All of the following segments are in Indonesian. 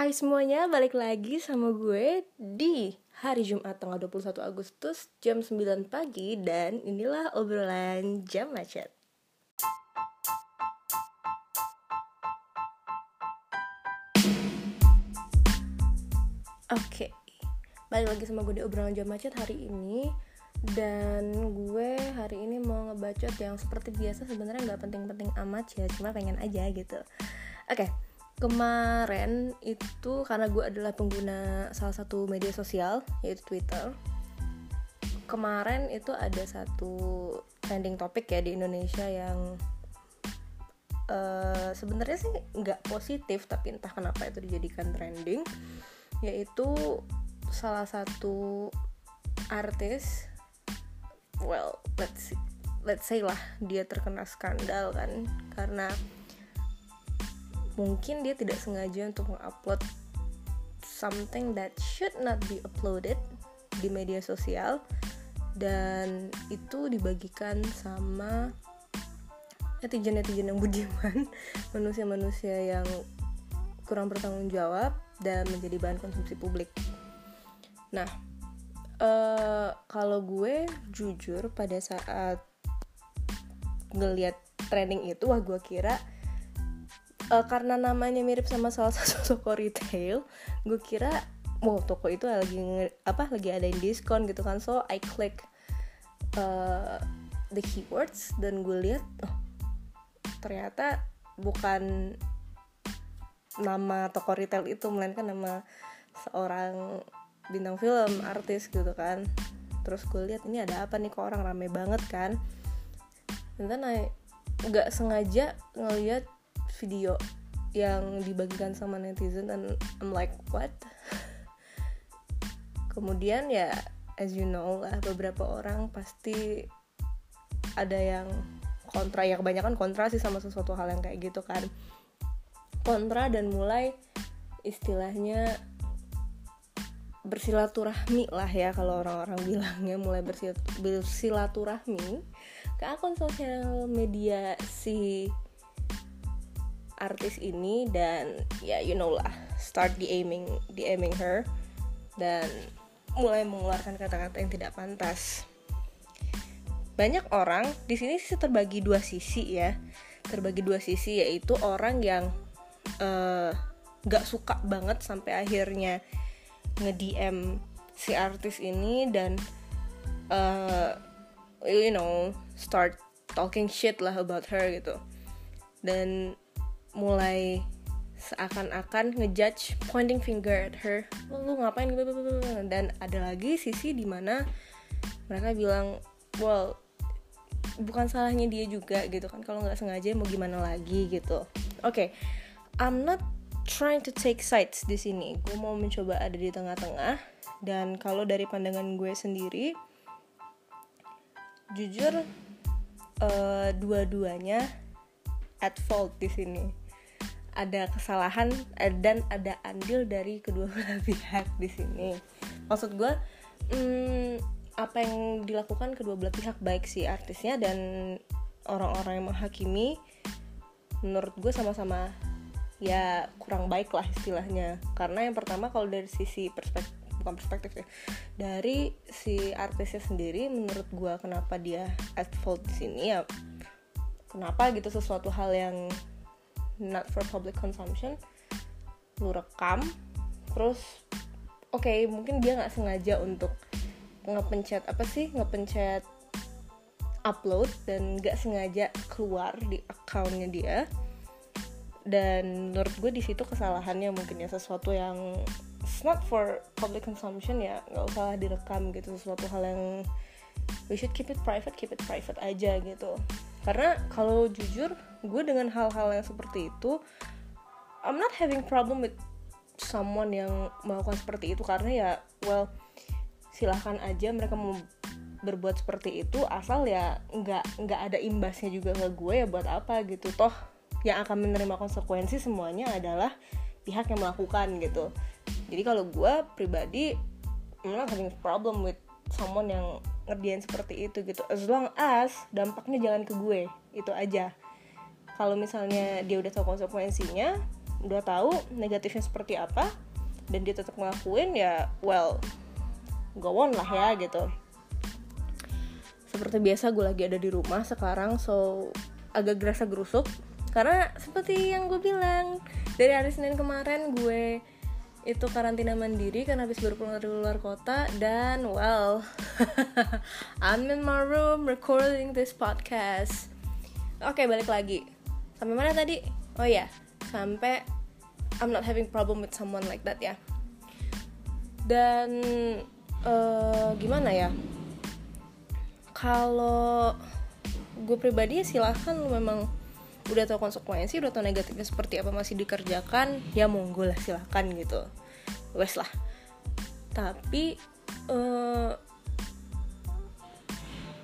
Hai semuanya, balik lagi sama gue di hari Jumat tanggal 21 Agustus jam 9 pagi dan inilah obrolan jam macet. Oke, balik lagi sama gue di obrolan jam macet hari ini dan gue hari ini mau ngebacot yang seperti biasa sebenarnya nggak penting-penting amat ya cuma pengen aja gitu oke kemarin itu karena gue adalah pengguna salah satu media sosial yaitu Twitter kemarin itu ada satu trending topik ya di Indonesia yang uh, sebenarnya sih nggak positif tapi entah kenapa itu dijadikan trending yaitu salah satu artis well let's let's say lah dia terkena skandal kan karena mungkin dia tidak sengaja untuk mengupload something that should not be uploaded di media sosial. Dan itu dibagikan sama netizen-netizen yang budiman manusia-manusia yang kurang bertanggung jawab dan menjadi bahan konsumsi publik. Nah uh, kalau gue jujur pada saat ngelihat trending itu wah gue kira uh, karena namanya mirip sama salah satu toko retail gue kira wow toko itu lagi apa lagi ada diskon gitu kan. So I click uh, the keywords dan gue lihat oh ternyata bukan nama toko retail itu melainkan nama seorang bintang film artis gitu kan. Terus gue lihat ini ada apa nih kok orang rame banget kan. Dan then nggak sengaja ngeliat video yang dibagikan sama netizen dan I'm like what? Kemudian ya as you know lah beberapa orang pasti ada yang kontra ya kebanyakan kontra sih sama sesuatu hal yang kayak gitu kan. Kontra dan mulai istilahnya bersilaturahmi lah ya kalau orang-orang bilangnya mulai bersilaturahmi ke akun sosial media si artis ini dan ya you know lah start di aiming her dan mulai mengeluarkan kata-kata yang tidak pantas. Banyak orang di sini sih terbagi dua sisi ya. Terbagi dua sisi yaitu orang yang uh, suka banget sampai akhirnya nge-DM si artis ini dan uh, you know start talking shit lah about her gitu. Dan mulai seakan-akan ngejudge pointing finger at her. Lu ngapain? Dan ada lagi sisi di mana mereka bilang well bukan salahnya dia juga gitu kan. Kalau nggak sengaja mau gimana lagi? gitu. Oke okay, I'm not trying to take sides di sini. Gue mau mencoba ada di tengah-tengah. Dan kalau dari pandangan gue sendiri jujur uh, dua-duanya at fault di sini ada kesalahan eh, dan ada andil dari kedua belah pihak di sini. Maksud gue hmm, apa yang dilakukan kedua belah pihak baik si artisnya dan orang-orang yang menghakimi menurut gue sama-sama ya kurang baik lah istilahnya. Karena yang pertama kalau dari sisi perspektif bukan perspektif ya dari si artisnya sendiri menurut gue kenapa dia at fault di sini ya kenapa gitu sesuatu hal yang not for public consumption lu rekam terus oke okay, mungkin dia nggak sengaja untuk ngepencet apa sih ngepencet upload dan nggak sengaja keluar di akunnya dia. Dan menurut gue di situ kesalahannya mungkin ya sesuatu yang it's not for public consumption ya nggak usah direkam gitu sesuatu hal yang we should keep it private keep it private aja gitu. Karena kalau jujur gue dengan hal-hal yang seperti itu I'm not having problem with someone yang melakukan seperti itu karena ya well silahkan aja mereka mau berbuat seperti itu asal ya nggak nggak ada imbasnya juga ke gue ya buat apa gitu. Toh yang akan menerima konsekuensi semuanya adalah pihak yang melakukan gitu. Jadi kalau gue pribadi I'm not having problem with someone yang ngerjain seperti itu gitu. As long as dampaknya jangan ke gue itu aja kalau misalnya dia udah tahu konsekuensinya udah tahu negatifnya seperti apa dan dia tetap ngelakuin ya well go on lah ya gitu. Seperti biasa gue lagi ada di rumah sekarang so agak gerasa gerusuk. Karena seperti yang gue bilang dari hari Senin kemarin gue itu karantina mandiri karena habis baru pulang dari luar kota dan well I'm in my room recording this podcast. Oke okay, balik lagi sampai mana tadi? Oh ya sampai I'm not having problem with someone like that ya. Dan uh, gimana ya? Kalau gue pribadi ya silahkan lu memang udah tau konsekuensi udah tau negatifnya seperti apa masih dikerjakan ya monggo lah silahkan gitu. Wes lah. Tapi uh,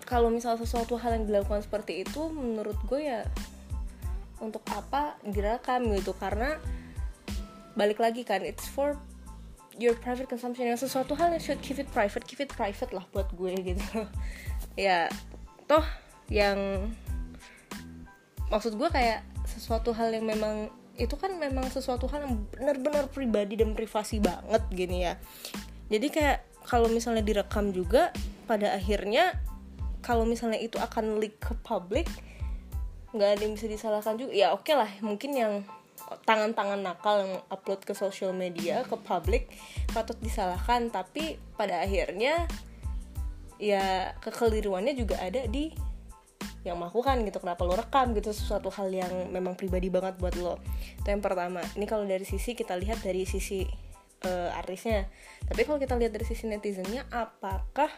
kalau misal sesuatu hal yang dilakukan seperti itu menurut gue ya untuk apa direkam gitu. Karena balik lagi kan it's for your private consumption. Yang sesuatu hal yang should keep it private keep it private lah buat gue gitu. Ya toh yang maksud gue kayak sesuatu hal yang memang itu kan memang sesuatu hal yang benar-benar pribadi dan privasi banget gini ya. Jadi kayak kalau misalnya direkam juga pada akhirnya kalau misalnya itu akan leak ke publik nggak ada yang bisa disalahkan juga. Ya oke okay lah mungkin yang tangan-tangan nakal yang upload ke social media ke publik patut disalahkan. Tapi pada akhirnya ya kekeliruannya juga ada di yang melakukan gitu. Kenapa lo rekam gitu? Sesuatu hal yang memang pribadi banget buat lo. Itu yang pertama. Ini kalau dari sisi kita lihat dari sisi uh, artisnya. Tapi kalau kita lihat dari sisi netizennya apakah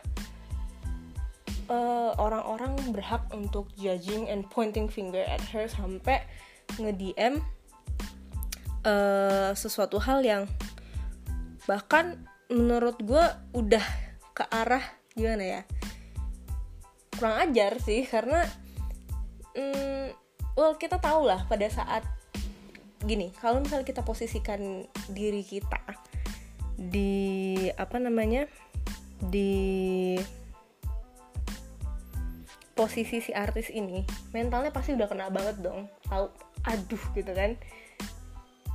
eh, orang-orang uh, berhak untuk judging and pointing finger at her sampai nge-DM uh, sesuatu hal yang bahkan menurut gue udah ke arah gimana ya kurang ajar sih karena mm, well kita tahu lah pada saat gini kalau misalnya kita posisikan diri kita di apa namanya di posisi si artis ini mentalnya pasti udah kena banget dong. Tahu aduh gitu kan.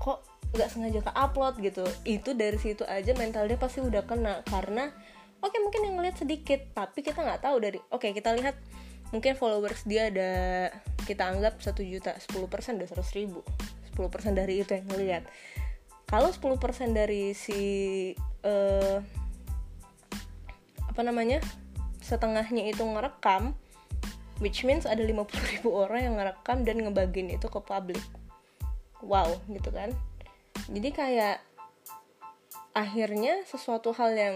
Kok nggak sengaja ke upload gitu? Itu dari situ aja mentalnya pasti udah kena karena oke okay, mungkin yang ngeliat sedikit tapi kita nggak tahu dari oke okay, kita lihat mungkin followers dia ada kita anggap satu juta 10% dari seratus ribu. 10% dari itu yang ngeliat. Kalau 10% dari si uh, apa namanya setengahnya itu ngerekam which means ada 50 ribu orang yang ngerekam dan ngebagiin itu ke publik. Wow gitu kan? Jadi kayak akhirnya sesuatu hal yang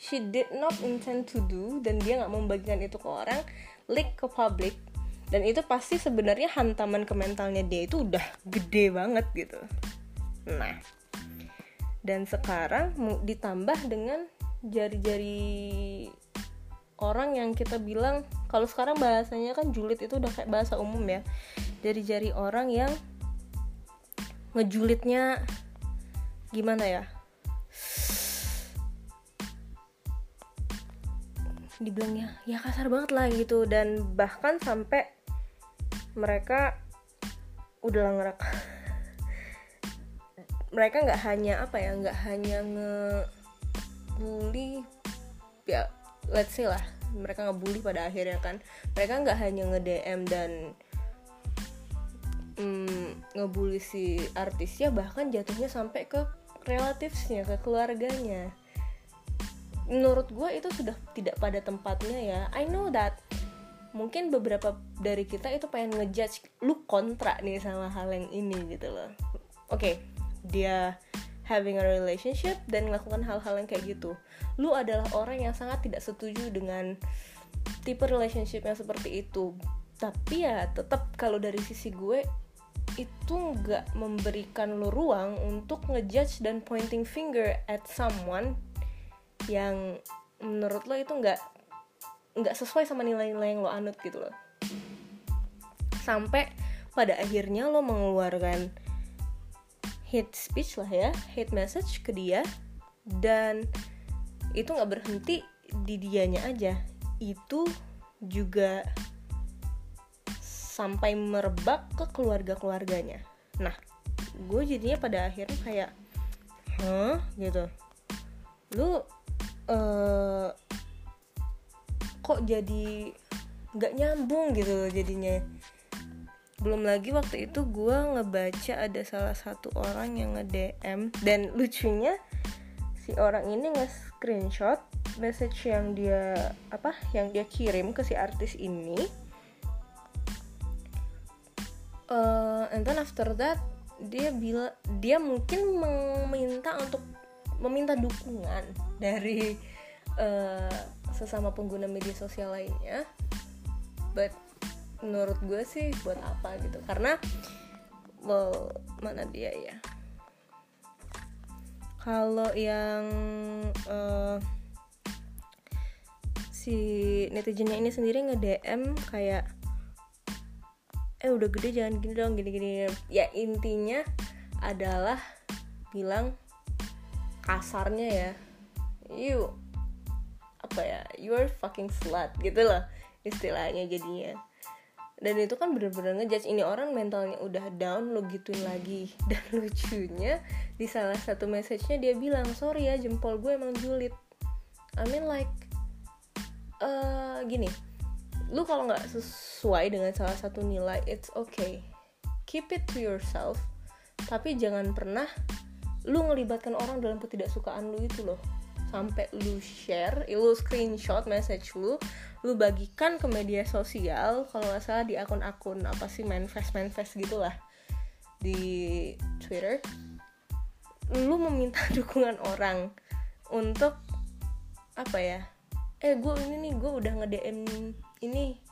she did not intend to do dan dia nggak membagikan itu ke orang leak ke publik. Dan itu pasti sebenarnya hantaman ke mentalnya dia itu udah gede banget gitu. Nah dan sekarang ditambah dengan jari-jari orang yang kita bilang kalau sekarang bahasanya kan julid itu udah kayak bahasa umum ya. Jari-jari orang yang ngejulitnya gimana ya? Dibilangnya ya kasar banget lah gitu. Dan bahkan sampai mereka udah ngerak. Mereka nggak hanya apa ya nggak hanya ngebully ya let's say lah mereka ngebully pada akhirnya kan. Mereka nggak hanya nge DM dan mm, ngebully si artisnya bahkan jatuhnya sampai ke relatifnya ke keluarganya. Menurut gue itu sudah tidak pada tempatnya ya. I know that mungkin beberapa dari kita itu pengen ngejudge lu kontra nih sama hal yang ini gitu loh. Oke okay, dia having a relationship dan melakukan hal-hal yang kayak gitu. Lu adalah orang yang sangat tidak setuju dengan tipe relationship yang seperti itu. Tapi ya tetap kalau dari sisi gue itu nggak memberikan lo ruang untuk ngejudge dan pointing finger at someone yang menurut lo itu nggak nggak sesuai sama nilai-nilai yang lo anut gitu loh. Sampai pada akhirnya lo mengeluarkan hate speech lah ya hate message ke dia dan itu nggak berhenti di dianya aja. Itu juga sampai merebak ke keluarga-keluarganya. Nah, gue jadinya pada akhirnya kayak hah? gitu. Lu uh, kok jadi nggak nyambung gitu jadinya belum lagi waktu itu gue ngebaca ada salah satu orang yang nge-DM dan lucunya si orang ini nge-screenshot message yang dia apa yang dia kirim ke si artis ini. Uh, and then after that dia bila dia mungkin meminta untuk meminta dukungan dari uh, sesama pengguna media sosial lainnya. But menurut gue sih buat apa gitu. Karena well mana dia ya? Kalau yang uh, si netizennya ini sendiri nge DM kayak eh udah gede jangan gini dong gini gini. Ya intinya adalah bilang kasarnya ya you apa ya you're fucking slut gitu loh istilahnya jadinya dan itu kan bener-bener ngejudge ini orang mentalnya udah down lo gituin lagi. Dan lucunya di salah satu message-nya dia bilang sorry ya jempol gue emang julid. I mean like uh, gini lu kalau nggak sesuai dengan salah satu nilai it's okay. Keep it to yourself tapi jangan pernah lu ngelibatkan orang dalam ketidaksukaan lu itu loh sampai lu share, lu screenshot message lu, lu bagikan ke media sosial, kalau nggak salah di akun-akun apa sih manifest manifest gitulah di Twitter, lu meminta dukungan orang untuk apa ya? Eh gue ini nih gue udah nge DM ini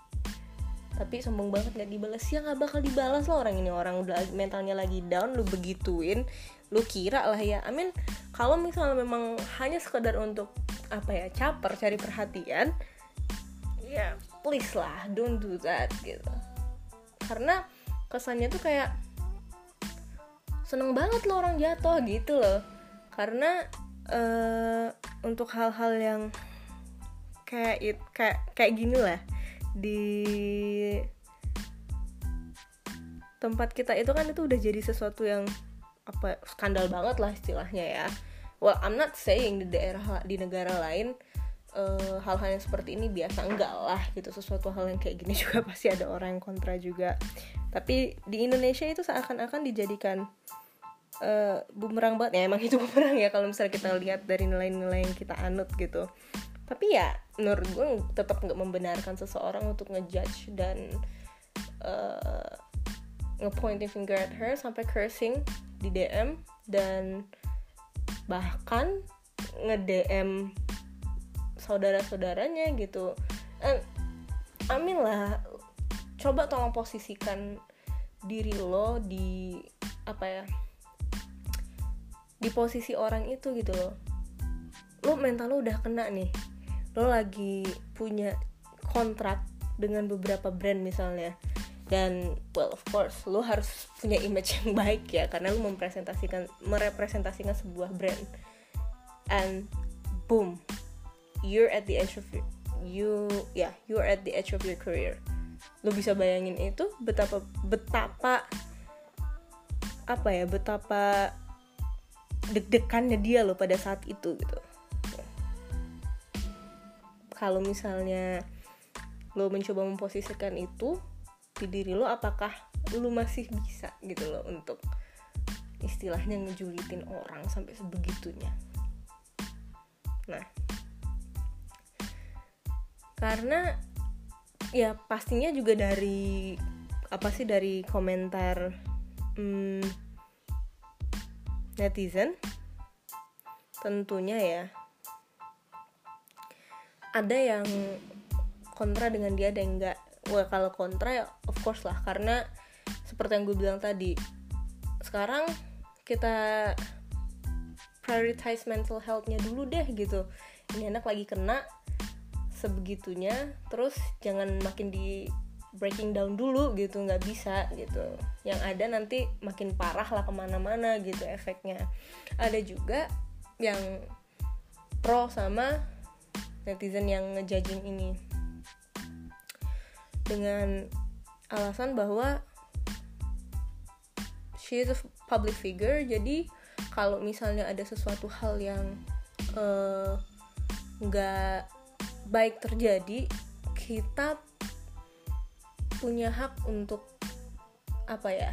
tapi sombong banget nggak dibalas ya nggak bakal dibalas loh orang ini. Orang udah mentalnya lagi down lu begituin lu kira lah ya. I mean kalau misalnya memang hanya sekedar untuk apa ya caper cari perhatian ya please lah don't do that gitu. Karena kesannya tuh kayak seneng banget lo orang jatuh gitu loh. Karena uh, untuk hal-hal yang kayak it, kayak kayak gini lah di tempat kita itu kan itu udah jadi sesuatu yang apa skandal banget lah istilahnya ya. Well I'm not saying di daerah di negara lain uh, hal-hal yang seperti ini biasa. Enggak lah gitu sesuatu hal yang kayak gini juga pasti ada orang yang kontra juga. Tapi di Indonesia itu seakan-akan dijadikan uh, bumerang banget ya. Emang itu bumerang ya kalau misalnya kita lihat dari nilai-nilai yang kita anut gitu tapi ya menurut gue tetap nggak membenarkan seseorang untuk ngejudge dan uh, ngepointing finger at her sampai cursing di DM dan bahkan nge-DM saudara-saudaranya gitu. And, amin lah, coba tolong posisikan diri lo di apa ya di posisi orang itu gitu loh lo mental lo udah kena nih lo lagi punya kontrak dengan beberapa brand misalnya dan well of course lo harus punya image yang baik ya karena lo mempresentasikan merepresentasikan sebuah brand. And boom you're at the edge of your, you ya yeah, you're at the edge of your career. Lo bisa bayangin itu betapa betapa apa ya betapa deg-degannya dia lo pada saat itu gitu kalau misalnya lo mencoba memposisikan itu di diri lo apakah lo masih bisa gitu loh untuk istilahnya ngejulitin orang sampai sebegitunya? Nah karena ya pastinya juga dari apa sih dari komentar hmm, netizen tentunya ya ada yang kontra dengan dia ada yang enggak. Wah kalau kontra ya of course lah. Karena seperti yang gue bilang tadi sekarang kita prioritize mental healthnya dulu deh gitu. Ini anak lagi kena sebegitunya terus jangan makin di breaking down dulu gitu. Nggak bisa gitu. Yang ada nanti makin parah lah ke mana-mana gitu efeknya. Ada juga yang pro sama netizen yang ngejudging ini. Dengan alasan bahwa she is a public figure jadi kalau misalnya ada sesuatu hal yang uh, nggak baik terjadi kita punya hak untuk apa ya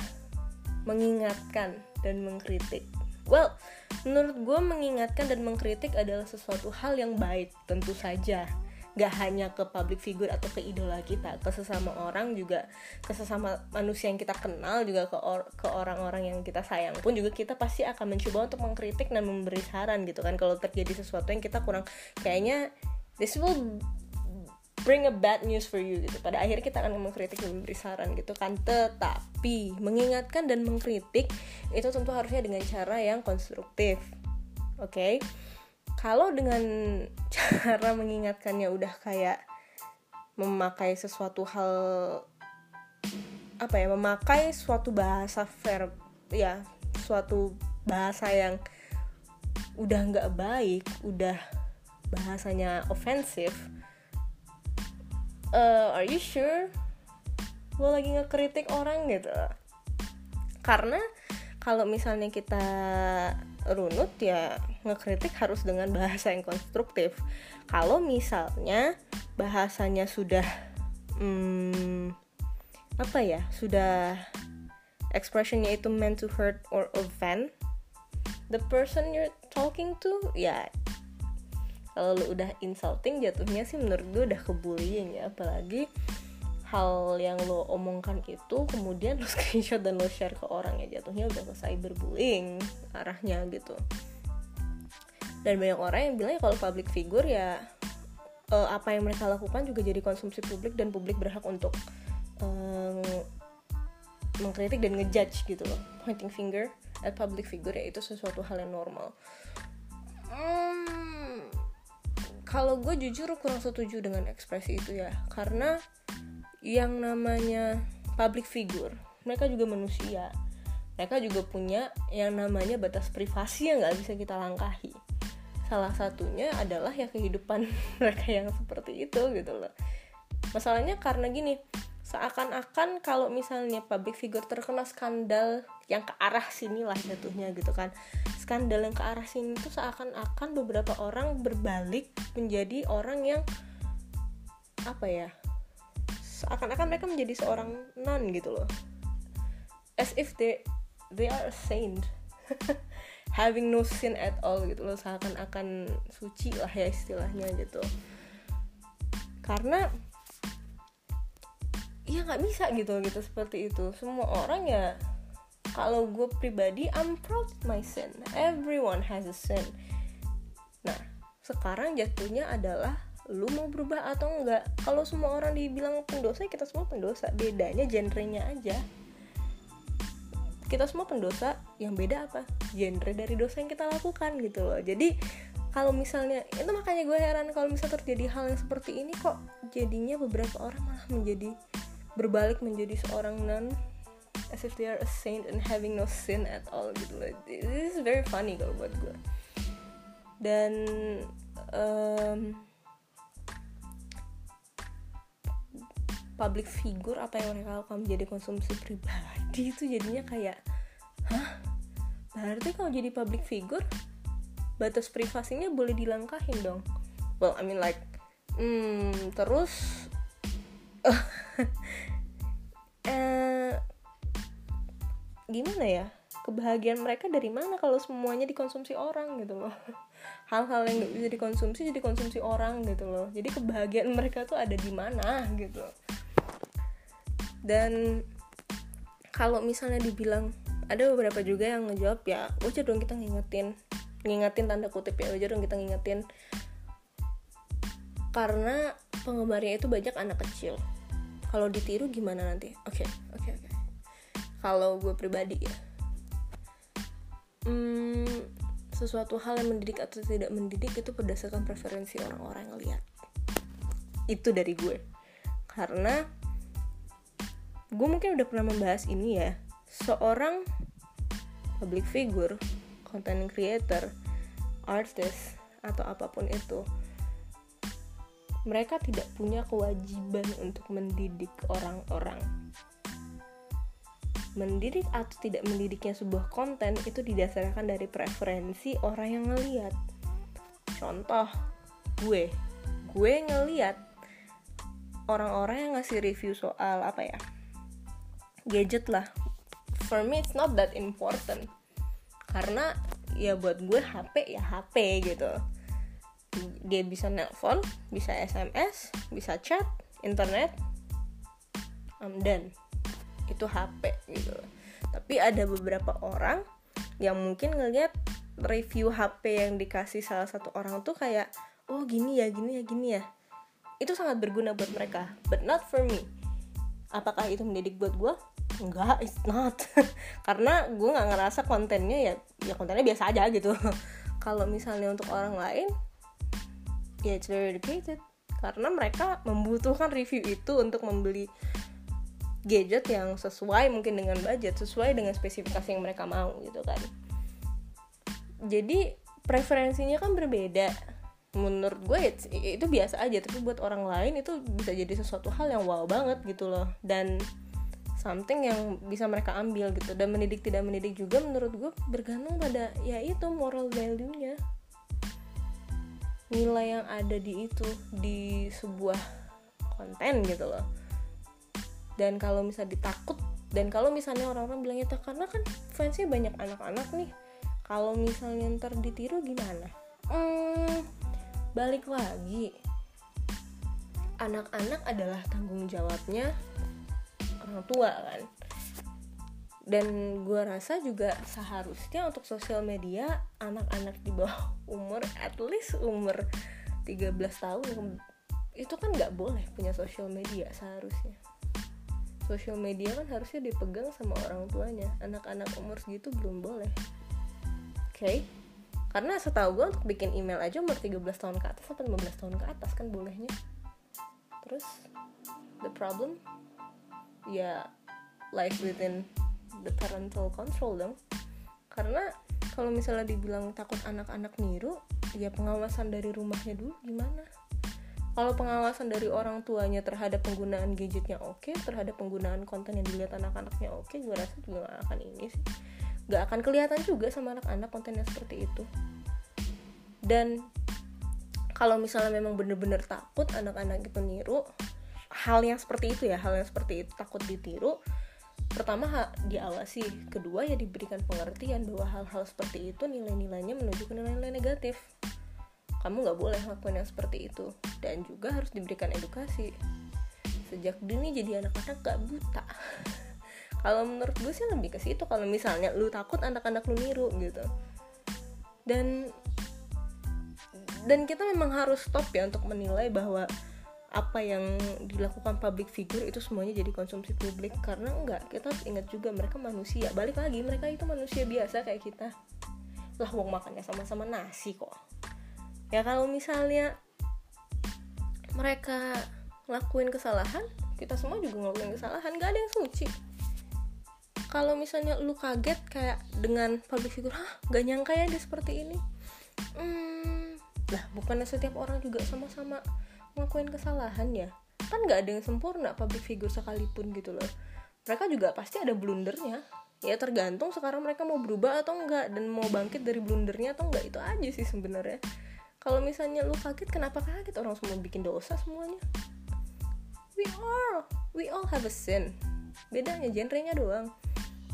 mengingatkan dan mengkritik well menurut gue mengingatkan dan mengkritik adalah sesuatu hal yang baik tentu saja. Gak hanya ke public figure atau ke idola kita ke sesama orang juga ke sesama manusia yang kita kenal juga ke or ke orang-orang yang kita sayang pun juga kita pasti akan mencoba untuk mengkritik dan memberi saran gitu kan. Kalau terjadi sesuatu yang kita kurang kayaknya this will bring a bad news for you gitu. Pada akhirnya kita akan mengkritik dan memberi saran gitu kan. Tetapi mengingatkan dan mengkritik itu tentu harusnya dengan cara yang konstruktif. Oke. Okay? Kalau dengan cara mengingatkannya udah kayak memakai sesuatu hal apa ya, memakai suatu bahasa verb ya, suatu bahasa yang udah nggak baik, udah bahasanya ofensif uh, are you sure gue lagi ngekritik orang gitu? Karena kalau misalnya kita runut ya ngekritik harus dengan bahasa yang konstruktif. Kalau misalnya bahasanya sudah hmm, apa ya sudah expressionnya itu meant to hurt or offend the person you're talking to ya kalau lu udah insulting jatuhnya sih menurut gue udah kebullying ya. Apalagi hal yang lo omongkan itu kemudian lo screenshot dan lo share ke orang ya jatuhnya udah ke cyberbullying arahnya gitu. Dan banyak orang yang bilang ya kalau public figure ya uh, apa yang mereka lakukan juga jadi konsumsi publik dan publik berhak untuk um, mengkritik dan ngejudge gitu loh. Pointing finger at public figure ya itu sesuatu hal yang normal. Hmm, kalau gue jujur kurang setuju dengan ekspresi itu ya. Karena yang namanya public figure mereka juga manusia. Mereka juga punya yang namanya batas privasi yang nggak bisa kita langkahi. Salah satunya adalah ya kehidupan mereka yang seperti itu gitu loh. Masalahnya karena gini seakan-akan kalau misalnya public figure terkena skandal yang ke arah sini lah jatuhnya gitu kan. Skandal yang ke arah sini tuh seakan-akan beberapa orang berbalik menjadi orang yang apa ya seakan-akan mereka menjadi seorang non gitu loh. As if they they are a saint. Having no sin at all gitu loh seakan-akan suci lah ya istilahnya gitu. Karena ya nggak bisa gitu gitu seperti itu. Semua orang ya kalau gue pribadi I'm proud my sin. Everyone has a sin. Nah sekarang jatuhnya adalah lu mau berubah atau enggak kalau semua orang dibilang pendosa kita semua pendosa. Bedanya genrenya aja. Kita semua pendosa yang beda apa? Genre dari dosa yang kita lakukan gitu loh. Jadi kalau misalnya itu makanya gue heran kalau misalnya terjadi hal yang seperti ini kok jadinya beberapa orang malah menjadi berbalik menjadi seorang nun as if they are a saint and having no sin at all gitu loh. This is very funny kalau buat gue dan um, public figure apa yang mereka lakukan menjadi konsumsi pribadi itu jadinya kayak hah? Berarti kalau jadi public figure batas privasinya boleh dilangkahin dong. Well I mean like hmm, terus gimana ya kebahagiaan mereka dari mana kalau semuanya dikonsumsi orang gitu loh. Hal-hal yang gak bisa dikonsumsi jadi konsumsi orang gitu loh. Jadi kebahagiaan mereka tuh ada di mana gitu. Dan kalau misalnya dibilang ada beberapa juga yang ngejawab ya wajar dong kita ngingetin ngingetin tanda kutip ya wajar dong kita ngingetin. Karena penggemarnya itu banyak anak kecil. Kalau ditiru gimana nanti? Oke okay, oke okay, oke. Kalau gue pribadi ya. Hmm, sesuatu hal yang mendidik atau tidak mendidik itu berdasarkan preferensi orang-orang yang lihat. Itu dari gue. Karena gue mungkin udah pernah membahas ini ya. Seorang public figure content creator artist atau apa pun itu mereka tidak punya kewajiban untuk mendidik orang-orang. Mendidik atau tidak mendidiknya sebuah konten itu didasarkan dari preferensi orang yang ngeliat. Contoh gue. Gue ngeliat orang-orang yang ngasih review soal apa ya gadget lah. For me it's not that important. Karena ya buat gue HP ya HP gitu. Dia bisa nelpon bisa SMS bisa chat internet I'm done itu HP gitu. Tapi ada beberapa orang yang mungkin ngeliat review HP yang dikasih salah satu orang tuh kayak oh gini ya gini ya gini ya. Itu sangat berguna buat mereka but not for me. Apakah itu mendidik buat gue enggak it's not. Karena gue nggak ngerasa kontennya ya ya kontennya biasa aja gitu. Kalau misalnya untuk orang lain ya it's very educated. Karena mereka membutuhkan review itu untuk membeli gadget yang sesuai mungkin dengan budget sesuai dengan spesifikasi yang mereka mau gitu kan. Jadi preferensinya kan berbeda. Menurut gue itu, biasa aja tapi buat orang lain itu bisa jadi sesuatu hal yang wow banget gitu loh. Dan something yang bisa mereka ambil gitu. Dan mendidik tidak mendidik juga menurut gue bergantung pada ya itu moral value-nya. Nilai yang ada di itu di sebuah konten gitu loh dan kalau misalnya ditakut dan kalau misalnya orang-orang bilangnya itu karena kan fansnya banyak anak-anak nih. Kalau misalnya ntar ditiru gimana? Hmm, balik lagi. Anak-anak adalah tanggung jawabnya orang tua kan? Dan gue rasa juga seharusnya untuk sosial media anak-anak di bawah umur at least umur 13 tahun itu kan nggak boleh punya sosial media seharusnya sosial media kan harusnya dipegang sama orang tuanya. Anak-anak umur segitu belum boleh. Oke? Okay? karena setahu gue untuk bikin email aja umur 13 tahun ke atas atau 15 tahun ke atas kan bolehnya. Terus the problem? Ya life within the parental control dong. Karena kalau misalnya dibilang takut anak-anak niru ya pengawasan dari rumahnya dulu gimana kalau pengawasan dari orang tuanya terhadap penggunaan gadgetnya oke okay, terhadap penggunaan konten yang dilihat anak-anaknya oke okay, gue rasa juga gak akan ini sih. Gak akan kelihatan juga sama anak-anak kontennya seperti itu. Dan kalau misalnya memang bener-bener takut anak-anak itu niru hal yang seperti itu ya hal yang seperti itu takut ditiru pertama diawasi. Kedua ya diberikan pengertian bahwa hal-hal seperti itu nilai-nilainya menuju ke nilai-nilai negatif kamu nggak boleh lakukan yang seperti itu. Dan juga harus diberikan edukasi. Sejak dini jadi anak-anak gak buta. Kalau menurut gue sih lebih ke situ. Kalau misalnya lu takut anak-anak lu niru gitu. Dan dan kita memang harus stop ya untuk menilai bahwa apa yang dilakukan public figure itu semuanya jadi konsumsi publik. Karena enggak kita harus ingat juga mereka manusia. Balik lagi mereka itu manusia biasa kayak kita. Lah wong makannya sama-sama nasi kok ya kalau misalnya mereka ngelakuin kesalahan kita semua juga ngelakuin kesalahan gak ada yang suci. Kalau misalnya lu kaget kayak dengan public figure hah gak nyangka ya dia seperti ini. Hmm, lah bukannya setiap orang juga sama-sama ngelakuin kesalahan ya? Kan gak ada yang sempurna public figure sekalipun gitu loh. Mereka juga pasti ada blundernya. Ya tergantung sekarang mereka mau berubah atau enggak dan mau bangkit dari blundernya atau enggak itu aja sih sebenarnya kalau misalnya lu kaget kenapa kaget? Orang semua bikin dosa semuanya. We all we all have a sin. Bedanya genrenya doang.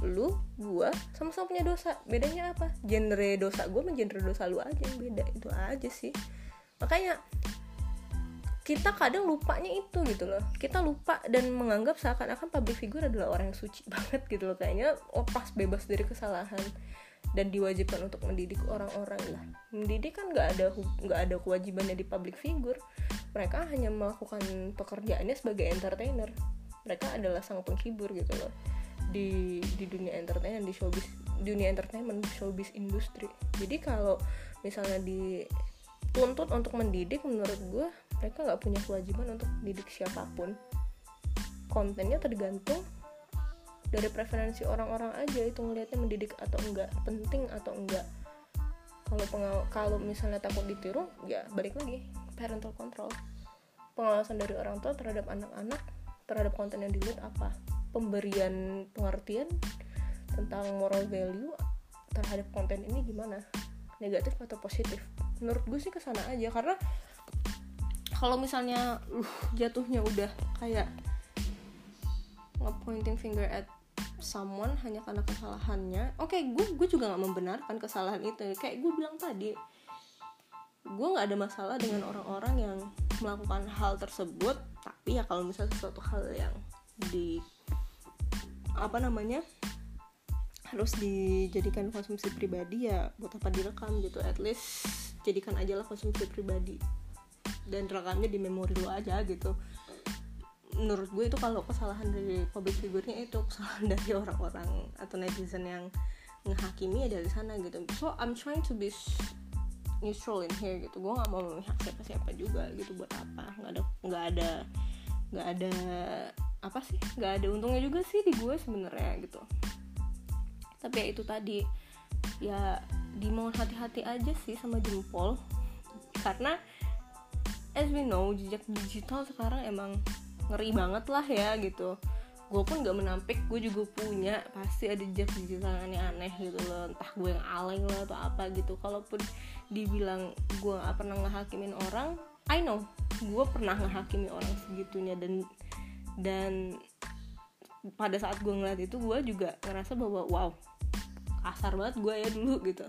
Lu gua sama-sama punya dosa. Bedanya apa? Genre dosa gua sama genre dosa lu aja yang beda. Itu aja sih. Makanya kita kadang lupanya itu gitu loh. Kita lupa dan menganggap seakan-akan public figure adalah orang yang suci banget gitu loh kayaknya. Lepas bebas dari kesalahan dan diwajibkan untuk mendidik orang-orang lah. Mendidik kan nggak ada nggak ada kewajibannya di public figure. Mereka hanya melakukan pekerjaannya sebagai entertainer. Mereka adalah sang penghibur gitu loh. Di di dunia entertainment di showbiz dunia entertainment showbiz industri. Jadi kalau misalnya dituntut untuk mendidik menurut gue mereka nggak punya kewajiban untuk mendidik siapa pun. Kontennya tergantung dari preferensi orang-orang aja itu ngelihatnya mendidik atau enggak penting atau enggak. Kalau kalau misalnya takut ditiru ya balik lagi parental control. Pengawasan dari orang tua terhadap anak-anak terhadap konten yang dilihat apa? Pemberian pengertian tentang moral value terhadap konten ini gimana? Negatif atau positif? Menurut gue sih ke sana aja karena kalau misalnya uh, jatuhnya udah kayak nge-pointing finger at someone hanya karena kesalahannya. Oke okay, gue gue juga nggak membenarkan kesalahan itu. Kayak gue bilang tadi gue nggak ada masalah dengan orang-orang yang melakukan hal tersebut. Tapi ya kalau misalnya sesuatu hal yang di apa namanya harus dijadikan konsumsi pribadi ya buat apa direkam gitu. At least jadikan aja lah konsumsi pribadi dan rekamnya di memori lo aja gitu menurut gue itu kalau kesalahan dari public figure-nya itu kesalahan dari orang-orang atau netizen yang ngehakimi ya dari sana gitu. So I'm trying to be neutral in here gitu. Gue nggak mau memihak siapa-siapa juga gitu buat apa? Nggak ada nggak ada nggak ada apa sih? Nggak ada untungnya juga sih di gue sebenarnya gitu. Tapi ya itu tadi ya dimohon hati-hati aja sih sama jempol. Karena as we know jejak digital sekarang emang ngeri banget lah ya gitu. Gue pun gak menampik gue juga punya. Pasti ada jejak digital aneh-aneh gitu loh. Entah gue yang alay lah atau apa gitu. Kalaupun dibilang gue gak pernah ngehakimin orang I know. Gue pernah ngehakimi orang segitunya. Dan dan pada saat gue ngeliat itu gue juga ngerasa bahwa wow kasar banget gue ya dulu gitu.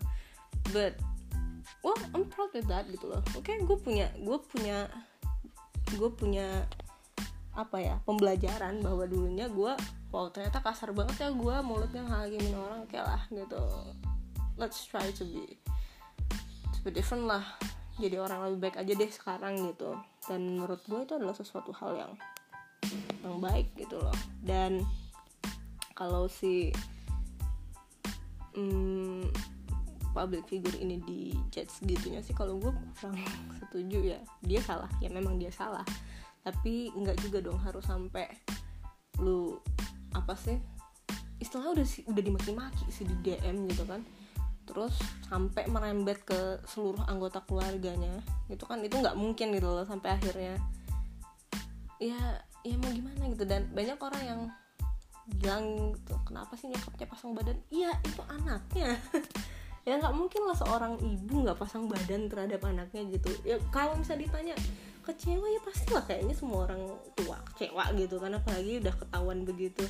But well I'm proud of that gitu loh. Oke okay, gue punya gue punya gue punya apa ya pembelajaran bahwa dulunya gue wow ternyata kasar banget ya gue mulutnya ngagimin orang kayak lah gitu. Let's try to be to be different lah. Jadi orang lebih baik aja deh sekarang gitu. Dan menurut gue itu adalah sesuatu hal yang yang baik gitu loh. Dan kalau si hmm, public figure ini di judge segitunya sih kalau gue kurang setuju ya. Dia salah ya memang dia salah tapi nggak juga dong harus sampai lu apa sih istilahnya udah udah dimaki-maki sih di DM gitu kan. Terus sampai merembet ke seluruh anggota keluarganya. Gitu kan itu nggak mungkin gitu loh sampai akhirnya. Ya ya mau gimana gitu. Dan banyak orang yang bilang gitu kenapa sih nyokapnya pasang badan? Iya itu anaknya. Ya nggak mungkin lah seorang ibu nggak pasang badan terhadap anaknya gitu. Ya kalau misalnya ditanya kecewa ya pasti lah kayaknya semua orang tua kecewa gitu karena apalagi udah ketahuan begitu.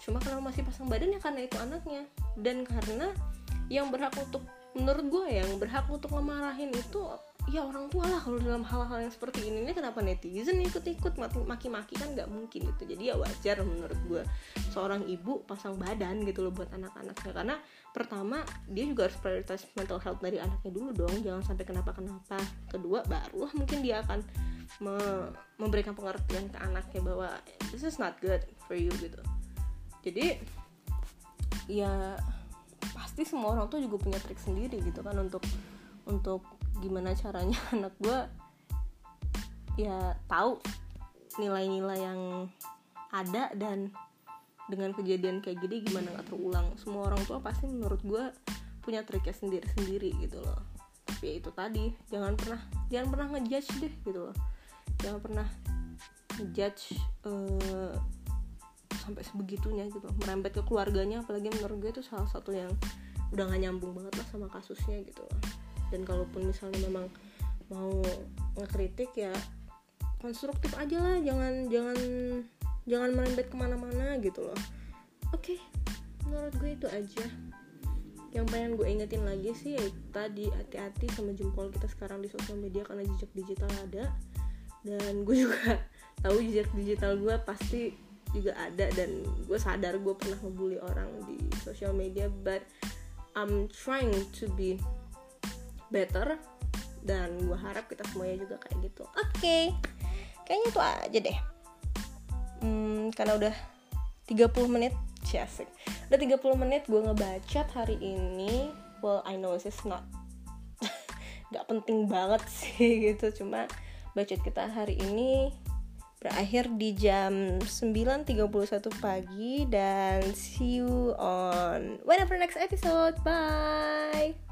Cuma kalau masih pasang badan ya karena itu anaknya. Dan karena yang berhak untuk menurut gue yang berhak untuk ngemarahin itu ya orang tua lah kalau dalam hal-hal yang seperti ini. Ini kenapa netizen ikut-ikut? Maki-maki kan nggak mungkin gitu. Jadi ya wajar menurut gue seorang ibu pasang badan gitu loh buat anak-anaknya. Karena pertama dia juga harus prioritas mental health dari anaknya dulu dong jangan sampai kenapa-kenapa. Kedua baru mungkin dia akan me memberikan pengertian ke anaknya bahwa this is not good for you gitu. Jadi ya pasti semua orang tuh juga punya trik sendiri gitu kan untuk untuk gimana caranya anak gue ya tahu nilai-nilai yang ada dan dengan kejadian kayak gini gimana nggak terulang? Semua orang tua pasti menurut gue punya triknya sendiri-sendiri gitu loh. Tapi ya itu tadi jangan pernah jangan pernah ngejudge deh gitu loh. Jangan pernah ngejudge uh, sampai sebegitunya gitu merembet ke keluarganya apalagi menurut gue itu salah satu yang udah gak nyambung banget lah sama kasusnya gitu loh. Dan kalaupun misalnya memang mau ngekritik ya konstruktif aja lah. Jangan jangan jangan merembet ke mana-mana gitu loh. Oke okay, menurut gue itu aja. Yang pengen gue ingetin lagi sih ya tadi hati-hati sama jempol kita sekarang di sosial media karena jejak digital ada. Dan gue juga tahu jejak digital gue pasti juga ada dan gue sadar gue pernah ngebully orang di sosial media but I'm trying to be better dan gue harap kita semuanya juga kayak gitu. Oke okay. kayaknya itu aja deh hmm, karena udah 30 menit. Jasik udah 30 menit gue ngebacot hari ini. Well I know this is not gak penting banget sih gitu. Cuma bacot kita hari ini berakhir di jam 9.31 pagi. Dan see you on whenever next episode. Bye